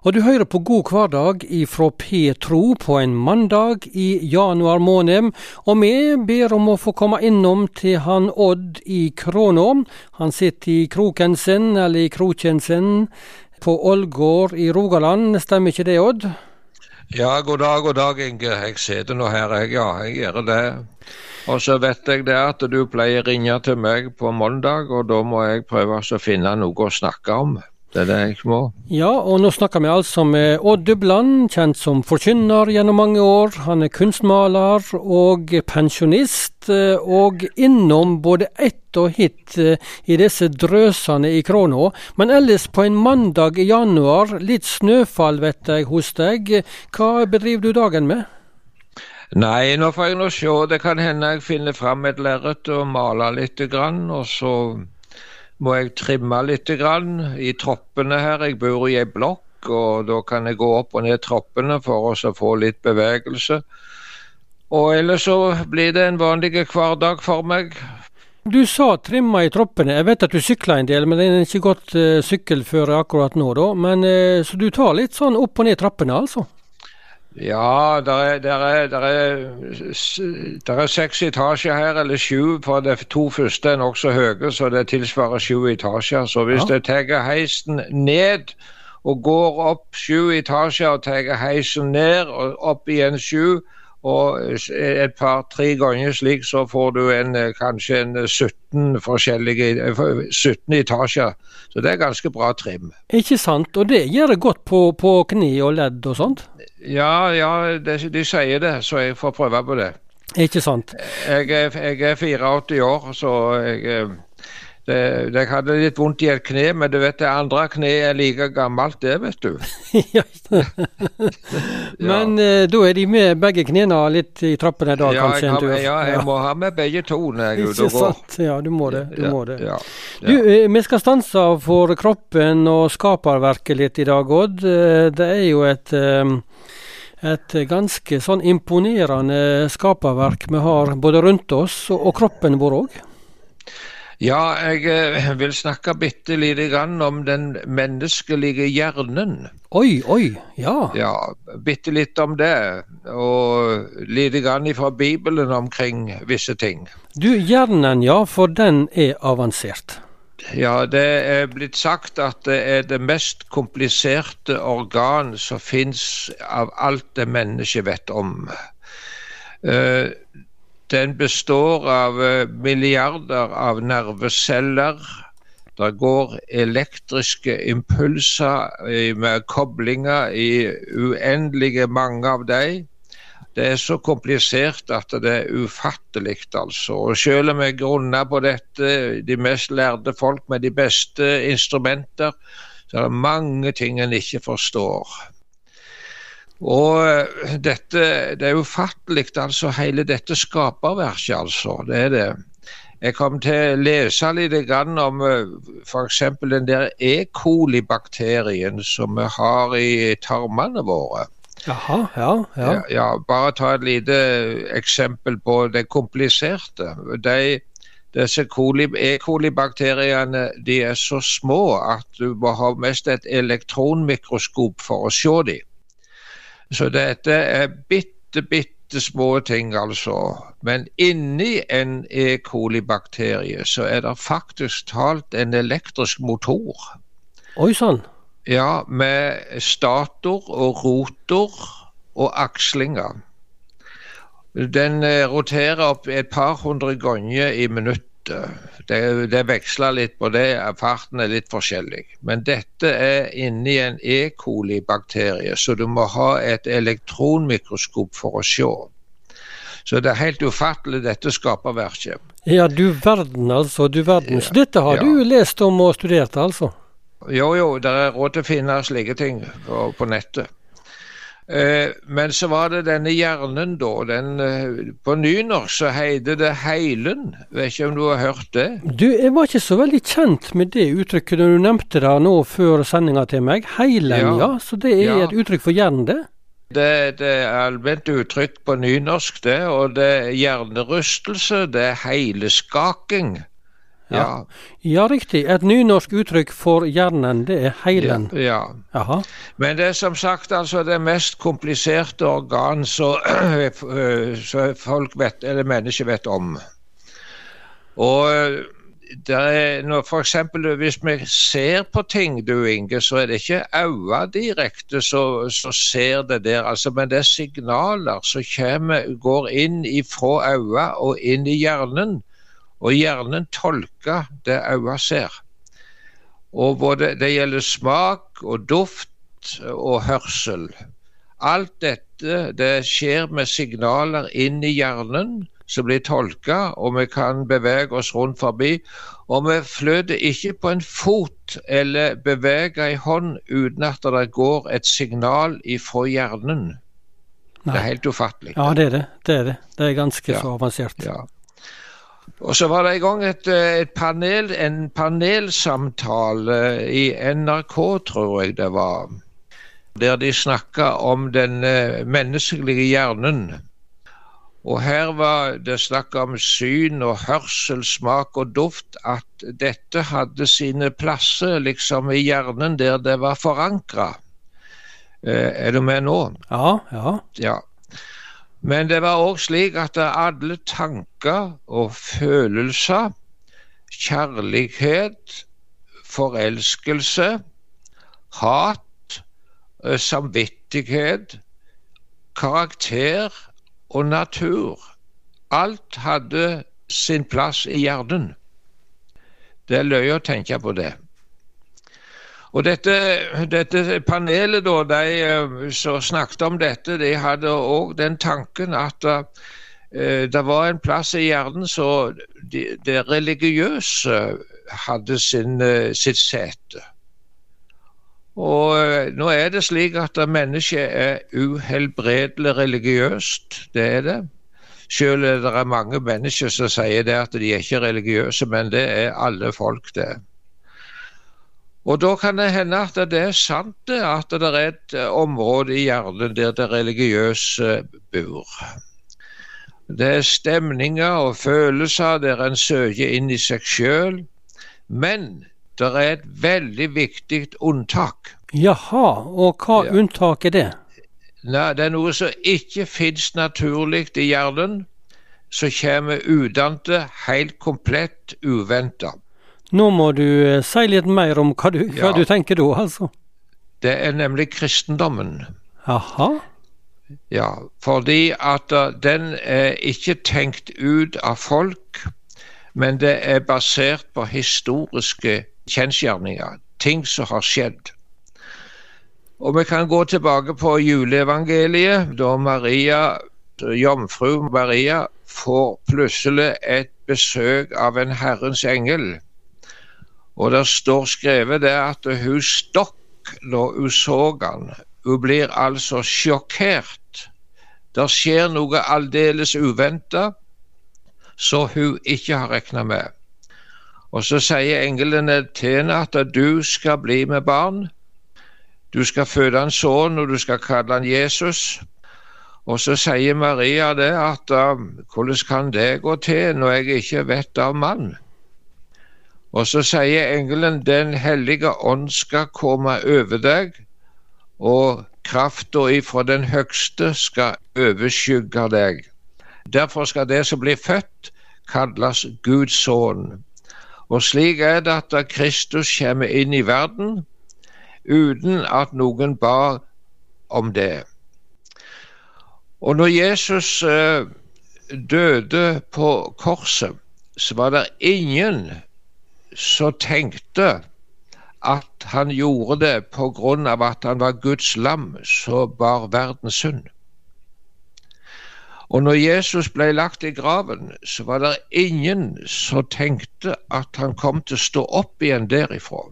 Og du hører på God hverdag ifra Petro på en mandag i januar måned, og vi ber om å få komme innom til han Odd i Kråna. Han sitter i kroken sin, eller i kroken sin, på Ålgård i Rogaland, stemmer ikke det, Odd? Ja, god dag, god dag, Inge. Jeg sitter nå her, jeg. Ja, jeg gjør det. Og så vet jeg det at du pleier å ringe til meg på mandag, og da må jeg prøve å finne noe å snakke om. Det er det jeg må. Ja, og nå snakker vi altså med Odd Dubland, kjent som forkynner gjennom mange år. Han er kunstmaler og pensjonist, eh, og innom både ett og hit eh, i disse drøsene i Kråna. Men ellers på en mandag i januar, litt snøfall vet jeg hos deg. Hva bedriver du dagen med? Nei, nå får jeg nå se. Det kan hende jeg finner fram et lerret og maler litt, Grann, og så må jeg trimme litt grann i troppene her. Jeg bor i ei blokk, og da kan jeg gå opp og ned troppene for å få litt bevegelse. Og ellers så blir det en vanlig hverdag for meg. Du sa trimma i troppene. Jeg vet at du sykler en del, men det er ikke godt uh, sykkelføre akkurat nå, da. Men, uh, så du tar litt sånn opp og ned trappene, altså? Ja, det er, der er, der er, der er seks etasjer her, eller sju. For de to første er nokså høye, så det tilsvarer sju etasjer. Så hvis ja. jeg tar heisen ned og går opp sju etasjer og tar heisen ned og opp igjen sju, og et par-tre ganger slik, så får du en, kanskje en 17 forskjellige 17 etasjer. Så det er ganske bra trim. Ikke sant. Og det gjør det godt på, på kne og ledd og sånt? Ja, ja de, de, sier det, så jeg får prøve på det. Ikke sant. Jeg, jeg er 84 år, så jeg eh, jeg hadde litt vondt i et kne, men du vet det andre kneet er like gammelt, det, vet du. men ja. uh, da er de med begge knærne litt i trappene da, ja, kanskje? Jeg har, ja, jeg må ha med begge to når jeg er ute og går. Sant? Ja, du må det. Du må det. Du, uh, vi skal stanse for kroppen og skaperverket litt i dag, Odd. Uh, det er jo et et ganske sånn imponerende skaperverk vi har både rundt oss og, og kroppen vår òg. Ja, jeg eh, vil snakke bitte lite grann om den menneskelige hjernen. Oi, oi, ja. Ja, Bitte litt om det, og lite grann fra Bibelen omkring visse ting. Du, hjernen, ja, for den er avansert. Ja, det er blitt sagt at det er det mest kompliserte organ som fins av alt det mennesket vet om. Uh, den består av eh, milliarder av nerveceller. Det går elektriske impulser med koblinger i uendelige mange av dem. Det er så komplisert at det er ufattelig, altså. Og selv om jeg grunner på dette, de mest lærde folk med de beste instrumenter, så er det mange ting en ikke forstår. Og eh, dette, det er ufattelig, altså. Hele dette skaperverket, altså. Det er det. Jeg kom til å lese litt om eh, f.eks. den der E. coli-bakterien som vi har i tarmene våre. Jaha, ja, ja. ja, ja bare ta et lite eksempel på det kompliserte. De, disse E. coli-bakteriene de er så små at du må ha mest et elektronmikroskop for å se dem. Så dette er bitte, bitte små ting, altså. Men inni en E. coli-bakterie så er det faktisk talt en elektrisk motor. Oi sann. Ja, med stator og rotor og akslinger. Den eh, roterer opp et par hundre ganger i minuttet det, det veksler litt på det, farten er litt forskjellig. Men dette er inni en E. coli-bakterie, så du må ha et elektronmikroskop for å se. Så det er helt ufattelig, dette skaperverket. Ja, du verden altså, du verden. Så dette har ja. du lest om og studert, altså? Jo, jo, det er råd til å finne slike ting på, på nettet. Eh, men så var det denne hjernen, da. Den, eh, på nynorsk så heter det heilen. Vet ikke om du har hørt det? Du, jeg var ikke så veldig kjent med det uttrykket når du nevnte det nå før sendinga til meg. Heilen, ja. ja. Så det er ja. et uttrykk for hjernen, det? Det, det er allment uttrykk på nynorsk, det. Og det er hjernerystelse, det er heileskaking. Ja. Ja, riktig. Et nynorsk uttrykk for hjernen, det er heilen. ja. Jaha. Men det er som sagt altså det mest kompliserte organ så, så folk vet, eller mennesker vet om. Og det er når for eksempel, Hvis vi ser på ting, du Inge, så er det ikke øynene direkte som ser det der, altså, men det er signaler som går inn ifra øynene og inn i hjernen. Og hjernen tolker det øynene ser. Og både, Det gjelder smak og duft og hørsel. Alt dette det skjer med signaler inn i hjernen som blir tolka, og vi kan bevege oss rundt forbi. Og vi flyter ikke på en fot eller beveger ei hånd uten at det går et signal ifra hjernen. Nei. Det er helt ufattelig. Ja, det er det. Det er, det. Det er ganske ja. så avansert. Ja. Og så var det en gang et, et panel, en panelsamtale i NRK, tror jeg det var, der de snakka om den eh, menneskelige hjernen. Og her var det snakk om syn og hørsel, smak og duft, at dette hadde sine plasser liksom i hjernen der det var forankra. Eh, er du med nå? Ja, ja. ja. Men det var òg slik at alle tanker og følelser, kjærlighet, forelskelse, hat, eh, samvittighet, karakter og natur. Alt hadde sin plass i hjernen. Det er løye å tenke på det. Og dette, dette panelet da, de eh, som snakket om dette, de hadde òg den tanken at uh, det var en plass i hjernen så det de religiøse hadde sin, sitt sete. Og nå er det slik at mennesket er uhelbredelig religiøst. Det er det. Selv er det mange mennesker som sier det at de er ikke religiøse, men det er alle folk, det. Og da kan det hende at det er sant det, at det er et eh, område i hjernen der det religiøse bor. Det er stemninger og følelser der en søker inn i seg sjøl. Men det er et veldig viktig unntak. Jaha, og hva ja. unntak er det? Nei, Det er noe som ikke fins naturlig i hjernen, som kommer udante, helt komplett uventa. Nå må du eh, si litt mer om hva du, hva ja. du tenker da, altså. Det er nemlig kristendommen. Jaha. Ja, fordi at uh, den er ikke tenkt ut av folk, men det er basert på historiske kjensgjerninger, ting som har skjedd. Og Vi kan gå tilbake på juleevangeliet, da Maria, jomfru Maria får plutselig et besøk av en Herrens engel. Og Det står skrevet det at hun stokk når hun så han. Hun blir altså sjokkert. Det skjer noe aldeles uventa som hun ikke har regna med. Og så sier englene til henne at du skal bli med barn. Du skal føde en sønn, og du skal kalle han Jesus. Og så sier Maria det at uh, hvordan kan det gå til når jeg ikke vet av mann? Og så sier engelen Den hellige ånd skal komme over deg, og krafta ifra den høgste skal overskygge deg. Derfor skal det som blir født, kalles Guds sønn. Og slik er det at Kristus kommer inn i verden uten at noen ba om det. Og når Jesus eh, døde på korset, så var det ingen som tenkte at han gjorde det av at han var Guds lam så bar verdens synd. Og når Jesus ble lagt i graven, så var det ingen som tenkte at han kom til å stå opp igjen derifra.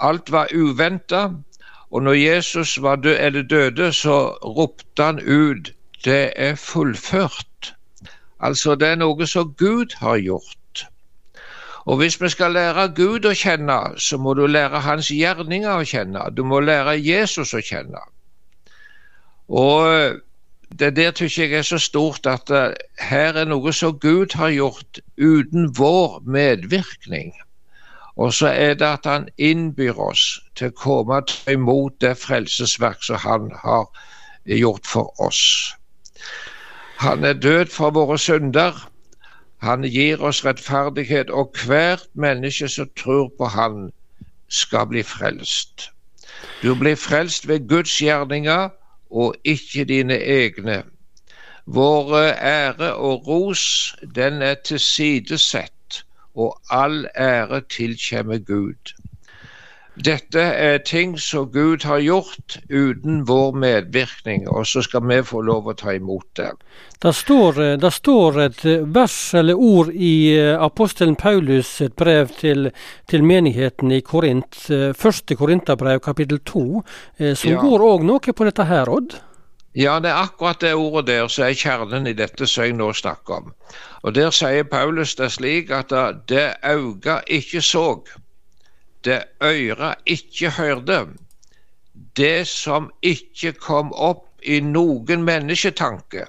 Alt var uventa, og når Jesus var død, eller døde, så ropte han ut 'Det er fullført'. Altså, det er noe som Gud har gjort. Og hvis vi skal lære Gud å kjenne, så må du lære hans gjerninger å kjenne. Du må lære Jesus å kjenne. Og Det der syns jeg er så stort at uh, her er noe som Gud har gjort uten vår medvirkning. Og så er det at han innbyr oss til å komme imot det frelsesverk som han har gjort for oss. Han er død for våre synder. Han gir oss rettferdighet, og hvert menneske som tror på Han, skal bli frelst. Du blir frelst ved Guds gjerninger og ikke dine egne. Vår ære og ros, den er tilsidesett, og all ære tilkjemmer Gud. Dette er ting som Gud har gjort uten vår medvirkning, og så skal vi få lov å ta imot det. Det står, det står et vers eller ord i eh, apostelen Paulus et brev til, til menigheten i Korint, eh, første Korinterbrev kapittel to, eh, som ja. går òg noe på dette her, Odd? Ja, det er akkurat det ordet der som er kjernen i dette som jeg nå snakker om. Og Der sier Paulus det slik at det auga ikke så det øyra ikke hørte, det som ikke kom opp i noen mennesketanke.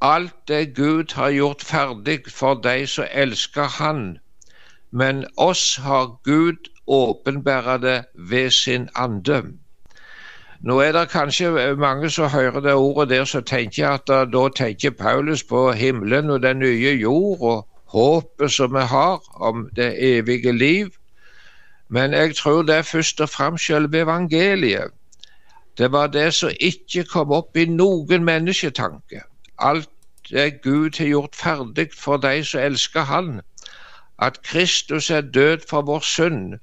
Alt det Gud har gjort ferdig for de som elsker Han, men oss har Gud åpenbæra det ved sin ande. Nå er det kanskje mange som hører det ordet der, som tenker at da, tenker Paulus på himmelen og den nye jord og håpet som vi har om det evige liv. Men jeg tror det er først og fremst selve evangeliet. Det var det som ikke kom opp i noen mennesketanke. Alt det Gud har gjort ferdig for de som elsker Han. At Kristus er død for vår synd,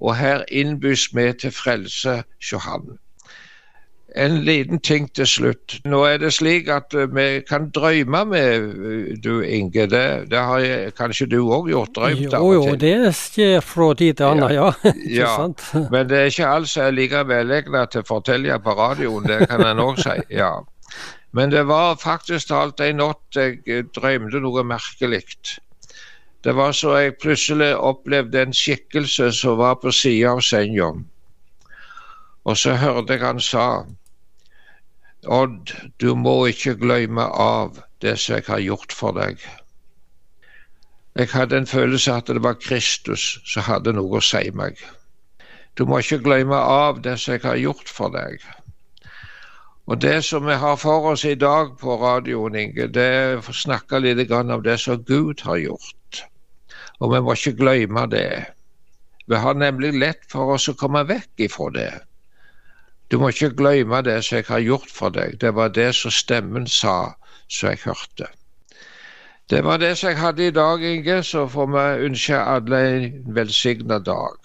og her innbys vi til frelse hos Han. En liten ting til slutt. Nå er det slik at eh, vi kan drømme med eh, du Inge. Det, det har jeg, kanskje du òg gjort? Drømt av og til? Jo, det skjer fra tid til annen, ja. ja. ja. Men det er ikke alt som er like velegnet til å fortelle på radioen, det kan en òg si. ja. Men det var faktisk talt en natt jeg eh, drømte noe merkelig. Det var så jeg plutselig opplevde en skikkelse som var på sida av senga. Og så hørte jeg han sa Odd, du må ikke glemme av det som jeg har gjort for deg. Jeg hadde en følelse at det var Kristus som hadde noe å si meg. Du må ikke glemme av det som jeg har gjort for deg. Og Det som vi har for oss i dag på radioen, Inge, det er å snakke litt om det som Gud har gjort. Og vi må ikke glemme det. Vi har nemlig lett for oss å komme vekk ifra det. Du må ikke glemme det som jeg har gjort for deg. Det var det som stemmen sa, som jeg hørte. Det var det som jeg hadde i dag, Inge. Så får vi ønske alle en velsigna dag.